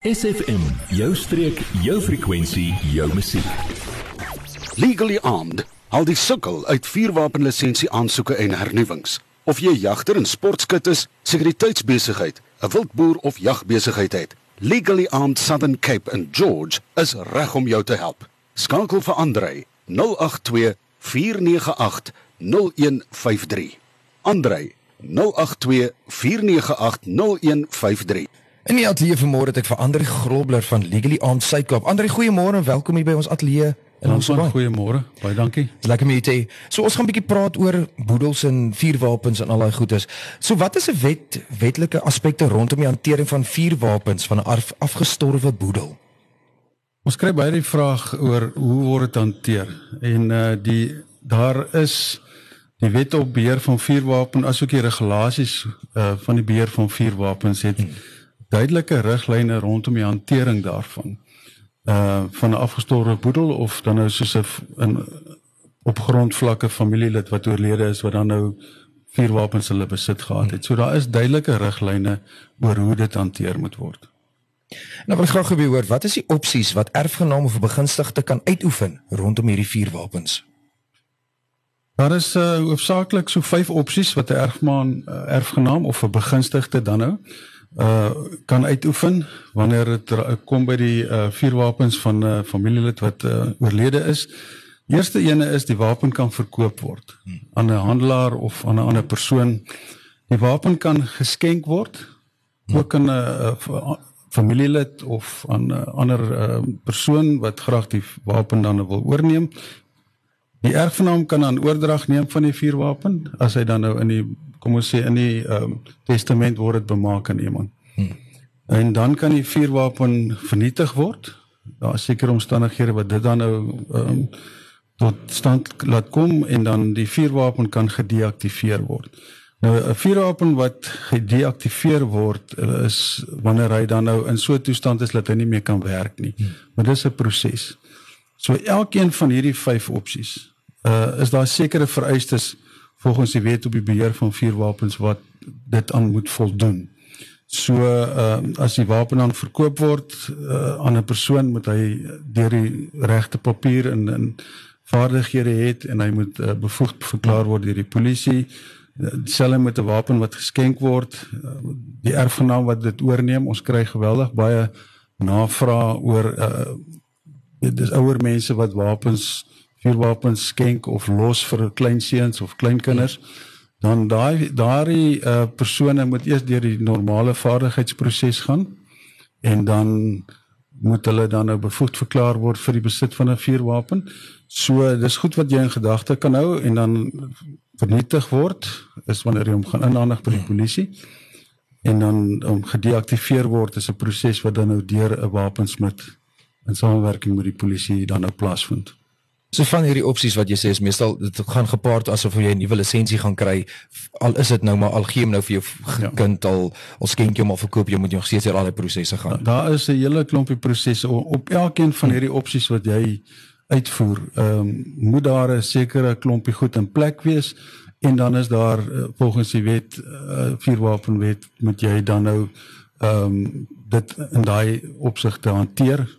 SFM, jou streek, jou frekwensie, jou musiek. Legally armed. Al die sukkel uit vuurwapenlisensie aansoeke en hernuwings. Of jy jagter en sportskut is, sekuriteitsbesigheid, 'n wildboer of jagbesigheid het. Legally armed Southern Cape and George is reg om jou te help. Skakel vir Andrei 082 498 0153. Andrei 082 498 0153. In die ateljee vanmôre het ek vir Andri Grobler van Legally Armed Suidkaap. Andri, goeiemôre en welkom hier by ons ateljee. En ons sê goeiemôre. Baie dankie. Dis lekker om jou te hê. So ons gaan 'n bietjie praat oor boedels en vuurwapens en al daai goedes. So wat is 'n wet wetlike aspekte rondom die hantering van vuurwapens van 'n af, afgestorwe boedel? Ons kry baie die vraag oor hoe word dit hanteer? En uh die daar is die wet op beheer van vuurwapens asook die regulasies uh van die beheer van vuurwapens het hmm. Duidelike riglyne rondom die hantering daarvan uh van 'n afgestorwe boedel of dan nou soos 'n op grondvlakke familielid wat oorlede is wat dan nou vier wapens hulle besit gehad het. So daar is duidelike riglyne oor hoe dit hanteer moet word. Nou wil ek graag geweet hoor, wat is die opsies wat erfgenaam of begunstigde kan uitoefen rondom hierdie vier wapens? Daar is uh hoofsaaklik so vyf opsies wat 'n erfgenaam uh, erfgenaam of 'n begunstigde dan nou uh kan uitoefen wanneer dit kom by die uh vuurwapens van 'n uh, familielid wat uh, oorlede is. Eerste ene is die wapen kan verkoop word aan 'n handelaar of aan 'n ander persoon. Die wapen kan geskenk word ook aan 'n uh, familielid of aan 'n uh, ander uh, persoon wat graag die wapen dan wil oorneem. Die erfgenaam kan dan oordrag neem van die vuurwapen as hy dan nou in die kom ons sê in die um, testament word dit bemaak aan iemand. Hmm. En dan kan die vuurwapen vernietig word. Daar is sekere omstandighede wat dit dan nou um, tot stand laat kom en dan die vuurwapen kan gedeaktiveer word. Nou 'n vuurwapen wat gedeaktiveer word is wanneer hy dan nou in so 'n toestand is dat hy nie meer kan werk nie. Hmm. Maar dis 'n proses. So elkeen van hierdie 5 opsies uh is daar sekere vereistes volgens die wet op die beheer van vuurwapens wat dit aan moet voldoen. So uh as die wapen dan verkoop word uh, aan 'n persoon moet hy deur die regte papier en en vaardighede het en hy moet uh, bevoegd verklaar word deur die polisie. Selfs met 'n wapen wat geskenk word, uh, die erfgenaam wat dit oorneem, ons kry geweldig baie navrae oor uh dit is ouer mense wat wapens vuurwapens skenk of los vir klein seuns of klein kinders dan daai daai uh, persone moet eers deur die normale vaardigheidsproses gaan en dan moet hulle dan nou bevoegd verklaar word vir die besit van 'n vuurwapen. So dis goed wat jy in gedagte kan hou en dan vernietig word is wanneer jy hom gaan inhandig by die polisie en dan om gedeaktiveer word is 'n proses wat dan nou deur 'n wapensmid in samewerking met die polisie dan nou plaasvind. So van hierdie opsies wat jy sê is meestal dit gaan gepaard asof jy 'n nuwe lisensie gaan kry al is dit nou maar al gee hom nou vir jou ja. kind al al skenk jy hom of verkoop jy moet nog steeds deur al die prosesse gaan. Da, daar is 'n hele klompie prosesse op elkeen van hierdie opsies wat jy uitvoer. Ehm um, moet daar 'n sekere klompie goed in plek wees en dan is daar uh, volgens die wet uh, vuurwapenwet moet jy dan nou ehm um, dit in daai opsigte hanteer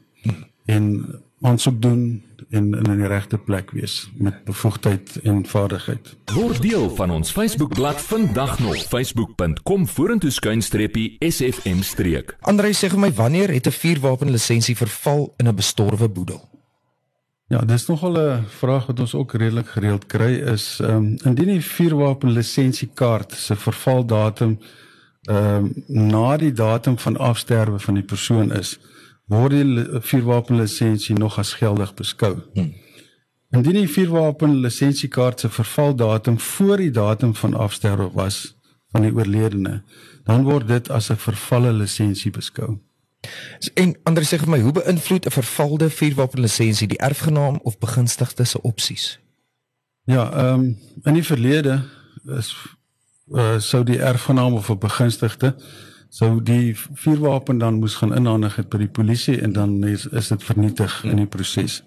en aansoek doen en in 'n regte plek wees met bevoegdheid en vaardigheid. Word deel van ons Facebookblad vandag nog facebook.com vorentoe skuinstreepie sfm streek. Andrei sê vir my wanneer het 'n vuurwapenlisensie verval in 'n bestorwe boedel? Ja, dis nogal 'n vraag wat ons ook redelik gereeld kry is ehm um, indien die vuurwapenlisensiekaart se vervaldatum ehm um, na die datum van afsterwe van die persoon is, word die vuurwapenlisensie nog as geldig beskou. Hmm. Indien die vuurwapenlisensiekaart se vervaldatum voor die datum van afsterwe was van die oorledene, dan word dit as 'n vervalle lisensie beskou. En ander sê vir my, hoe beïnvloed 'n vervalde vuurwapenlisensie die erfgenaam of begunstigde se opsies? Ja, ehm um, in die verlede is uh, sou die erfgenaam of 'n begunstigde sou die vuurwapen dan moes gaan inhandig het by die polisie en dan is, is dit vernietig in die proses.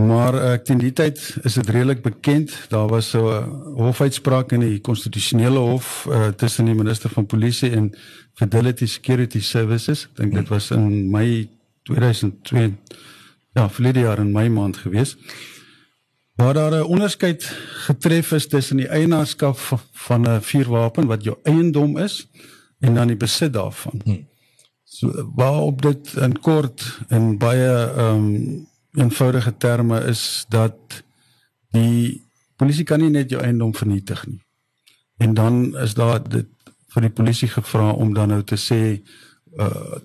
Maar ek uh, teen die tyd is dit redelik bekend. Daar was 'n uh, hofuitspraak in die konstitusionele hof uh, tussen die minister van polisie en Fidelity Security Services. Ek dink dit was in Mei 2002. Ja, verlede jaar in Mei maand gewees. Waar daar 'n onderskeid getref is tussen die eienaarskap van 'n vuurwapen wat jou eiendom is en dan die besit daarvan. Hmm. So waarop dit in kort en baie ehm um, eenvoudige terme is dat die polisie kan nie net jou eiendom vernietig nie. En dan is daar dit vir die polisie gevra om dan nou te sê uh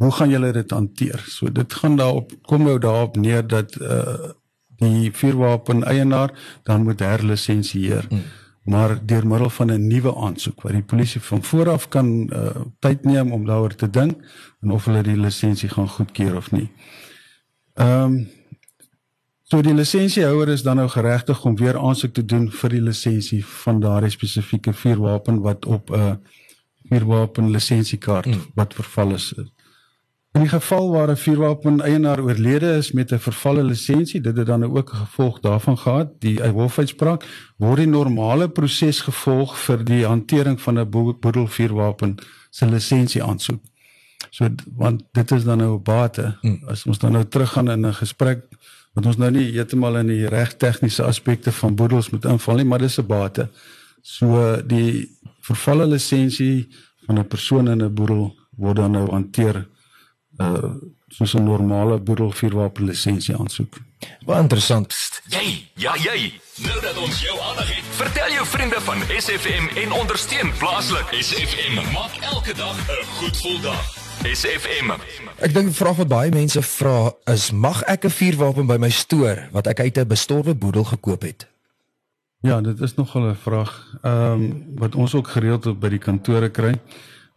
hoe gaan julle dit hanteer? So dit gaan daarop kom nou daarop neer dat uh die vuurwapen eienaar dan moet herlisensieer. Hmm. Maar deur middel van 'n nuwe aansoek waar die polisie van vooraf kan uh tyd neem om daaroor te dink en of hulle die lisensie gaan goedkeur of nie. Ehm um, so die lisensiehouer is dan nou geregtig om weer aansoek te doen vir die lisensie van daardie spesifieke vuurwapen wat op 'n uh, vuurwapen lisensiekaart mm. wat verval is. In die geval waar 'n vuurwapen eienaar oorlede is met 'n vervalle lisensie, dit het dan ook 'n gevolg daarvan gehad, die hofuitspraak word die normale proses gevolg vir die hantering van 'n boedelvuurwapen se lisensie aansoek. So want dit is dan nou 'n bate. Hmm. As ons dan nou teruggaan in 'n gesprek wat ons nou nie heeltemal in die reg tegniese aspekte van boedels moet inval nie, maar dis 'n bate. So die vervalle lisensie van 'n persoon in 'n boedel word dan nou hanteer uh soos 'n normale boedel vuurwapen lisensie aansoek. Baie interessant. Jy, ja jy. Nou dat ons jou aandag het, vertel jou vriende van SFM en ondersteun plaaslik. SFM maak elke dag 'n goed gevoel dag. SFM. Ek dink die vraag wat baie mense vra is mag ek 'n vuurwapen by my stoor wat ek uit 'n bestorwe boedel gekoop het? Ja, dit is nogal 'n vraag. Ehm um, wat ons ook gereeld op by die kantore kry.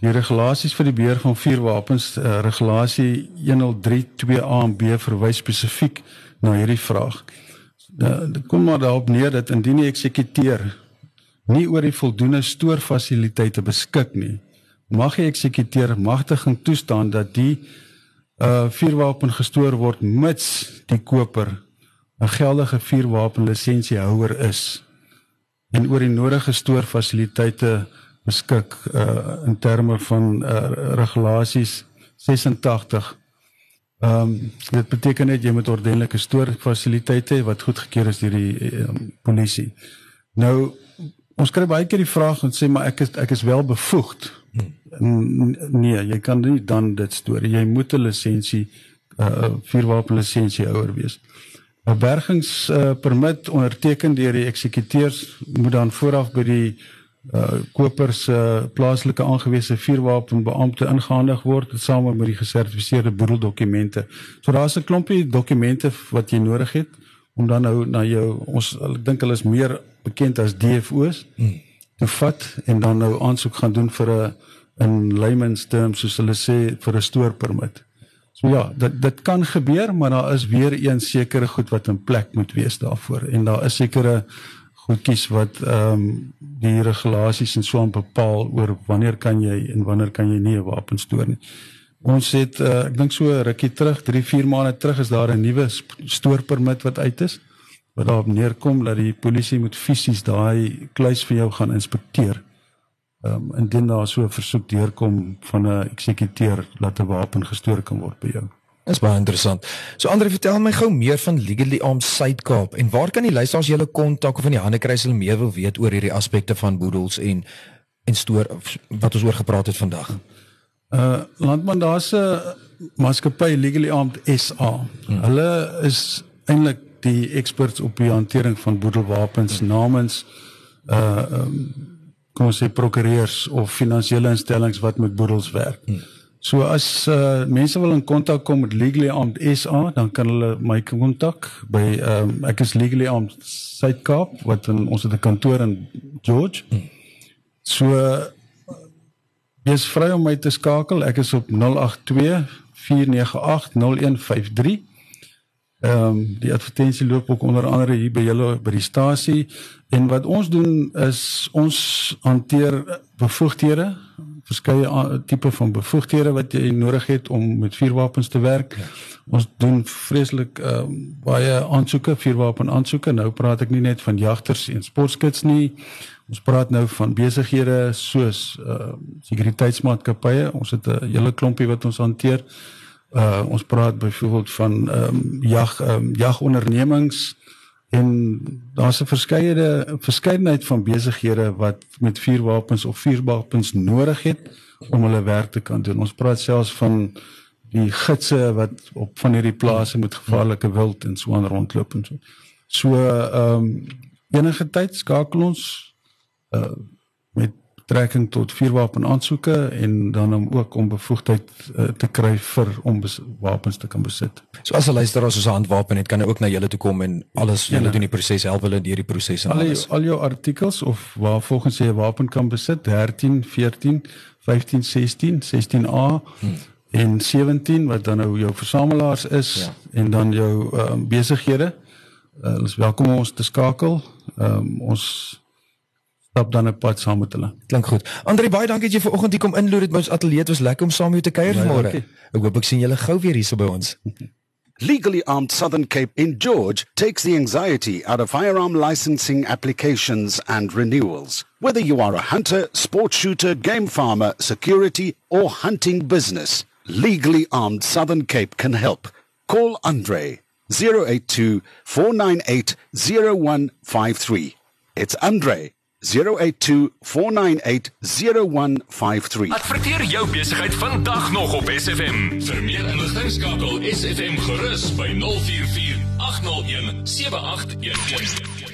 Die regulasies vir die beheer van vuurwapens, uh, regulasie 1032A en B verwys spesifiek na hierdie vraag. Nou, dit kom maar daarop neer dat indien die eksekuteur nie oor die voldoende stoorfasiliteite beskik nie, mag die eksekuteur magtiging toestaan dat die uh vuurwapen gestoor word mits die koper 'n geldige vuurwapen lisensiehouer is en oor die nodige stoorfasiliteite beskik uh in terme van uh regulasies 86 Ehm um, dit beteken net jy moet ordentlike stoorfasiliteite hê wat goedgekeur is deur die um, polisie. Nou ons kry baie keer die vraag en sê maar ek is ek is wel bevoegd Nee, jy kan nie dan dit stoor. Jy moet 'n lisensie uh vuurwapen lisensie ouer wees. 'n Bergings uh, onderteken deur die eksekuteurs moet dan vooraf by die uh kopers uh plaaslike aangewese vuurwapenbeampte ingehandig word saam met die gesertifiseerde boedeldokumente. So daar's 'n klompie dokumente wat jy nodig het om dan nou na jou ons ek dink hulle is meer bekend as DFO's hmm. te vat en dan nou aansoek gaan doen vir 'n in layman's terms soos hulle sê vir 'n stoorpermit. So ja, dit dit kan gebeur, maar daar is weer een sekere goed wat in plek moet wees daarvoor en daar is sekere goedjies wat ehm um, die regulasies en so aan bepaal oor wanneer kan jy en wanneer kan jy nie 'n wapen stoor nie. Ons het uh, ek dink so rukkie terug, 3, 4 maande terug is daar 'n nuwe stoorpermit wat uit is wat daarop neerkom dat die polisie moet fisies daai kluis vir jou gaan inspekteer ehm um, indien daar so 'n versoek deurkom van 'n eksekuteur dat 'n wapen gestoor kan word by jou. Dis baie interessant. So Andre, vertel my gou meer van Legally Armed Suid-Kaap en waar kan die luisteraars julle kontak of in die hande kry as hulle meer wil weet oor hierdie aspekte van boedels en en stoor wat ons oor gepraat het vandag. Uh landman daar's 'n maatskappy Legally Armed SA. Hmm. Hulle is eintlik die experts op die hantering van boedelwapens hmm. namens uh um, kom ons sê prokureurs of finansiële instellings wat met boedels werk. Hmm. So as uh, mense wil in kontak kom met Legally Armed SA, dan kan hulle my kontak by um, ek is Legally Armed Suid-Kaap wat in, ons het 'n kantoor in George. So jy is vry om my te skakel. Ek is op 082 498 0153. Ehm um, die advertensie loop ook onder andere hier by julle by die stasie En wat ons doen is ons hanteer bevoegdhede verskeie tipe van bevoegdhede wat jy nodig het om met vuurwapens te werk. Ja. Ons doen vreeslik um, baie aansoeke, vuurwapen aansoeke. Nou praat ek nie net van jagters en sportskits nie. Ons praat nou van besighede soos uh sekuriteitsmaatskappye. Ons het 'n hele klompie wat ons hanteer. Uh ons praat byvoorbeeld van ehm um, jag ehm um, jagondernemings en daar's 'n verskeie verskeidenheid van besighede wat met vuurwapens of vuurwapens nodig het om hulle werk te kan doen. Ons praat selfs van die gidse wat op van hierdie plase met gevaarlike wild en so aan rondloop en so. So ehm um, enige tyd skakel ons uh met betrekking tot vuurwapen aansoeke en dan om ook om bevoegdheid uh, te kry vir om wapens te kan besit. So as 'n luisteraar soos 'n handwapen het, kan hy ook na julle toe kom en alles julle ja, doen die proses help hulle deur die proses en al alles. Al jou artikels of waar volgens jy 'n wapen kan besit 13, 14, 15, 16, 16A hmm. en 17 wat dan nou jou versamelaars is ja. en dan jou um, besighede. Uh, is welkom om ons te skakel. Um, ons stap dan 'n pad saam met hulle. Klink goed. Andre baie dankie dat jy vanoggend hier kom inloer dit by ons ateljee. Dit was lekker om saam met jou te kuier vanmôre. Ek hoop ek sien julle gou weer hier so by ons. Legally Armed Southern Cape in George takes the anxiety out of firearm licensing applications and renewals. Whether you are a hunter, sport shooter, game farmer, security, or hunting business, Legally Armed Southern Cape can help. Call Andre 082 498 0153. It's Andre 0824980153. Adverteer jou besigheid vandag nog op SFM. Vir meer inligting skakel SFM gerus by 044 801 7811.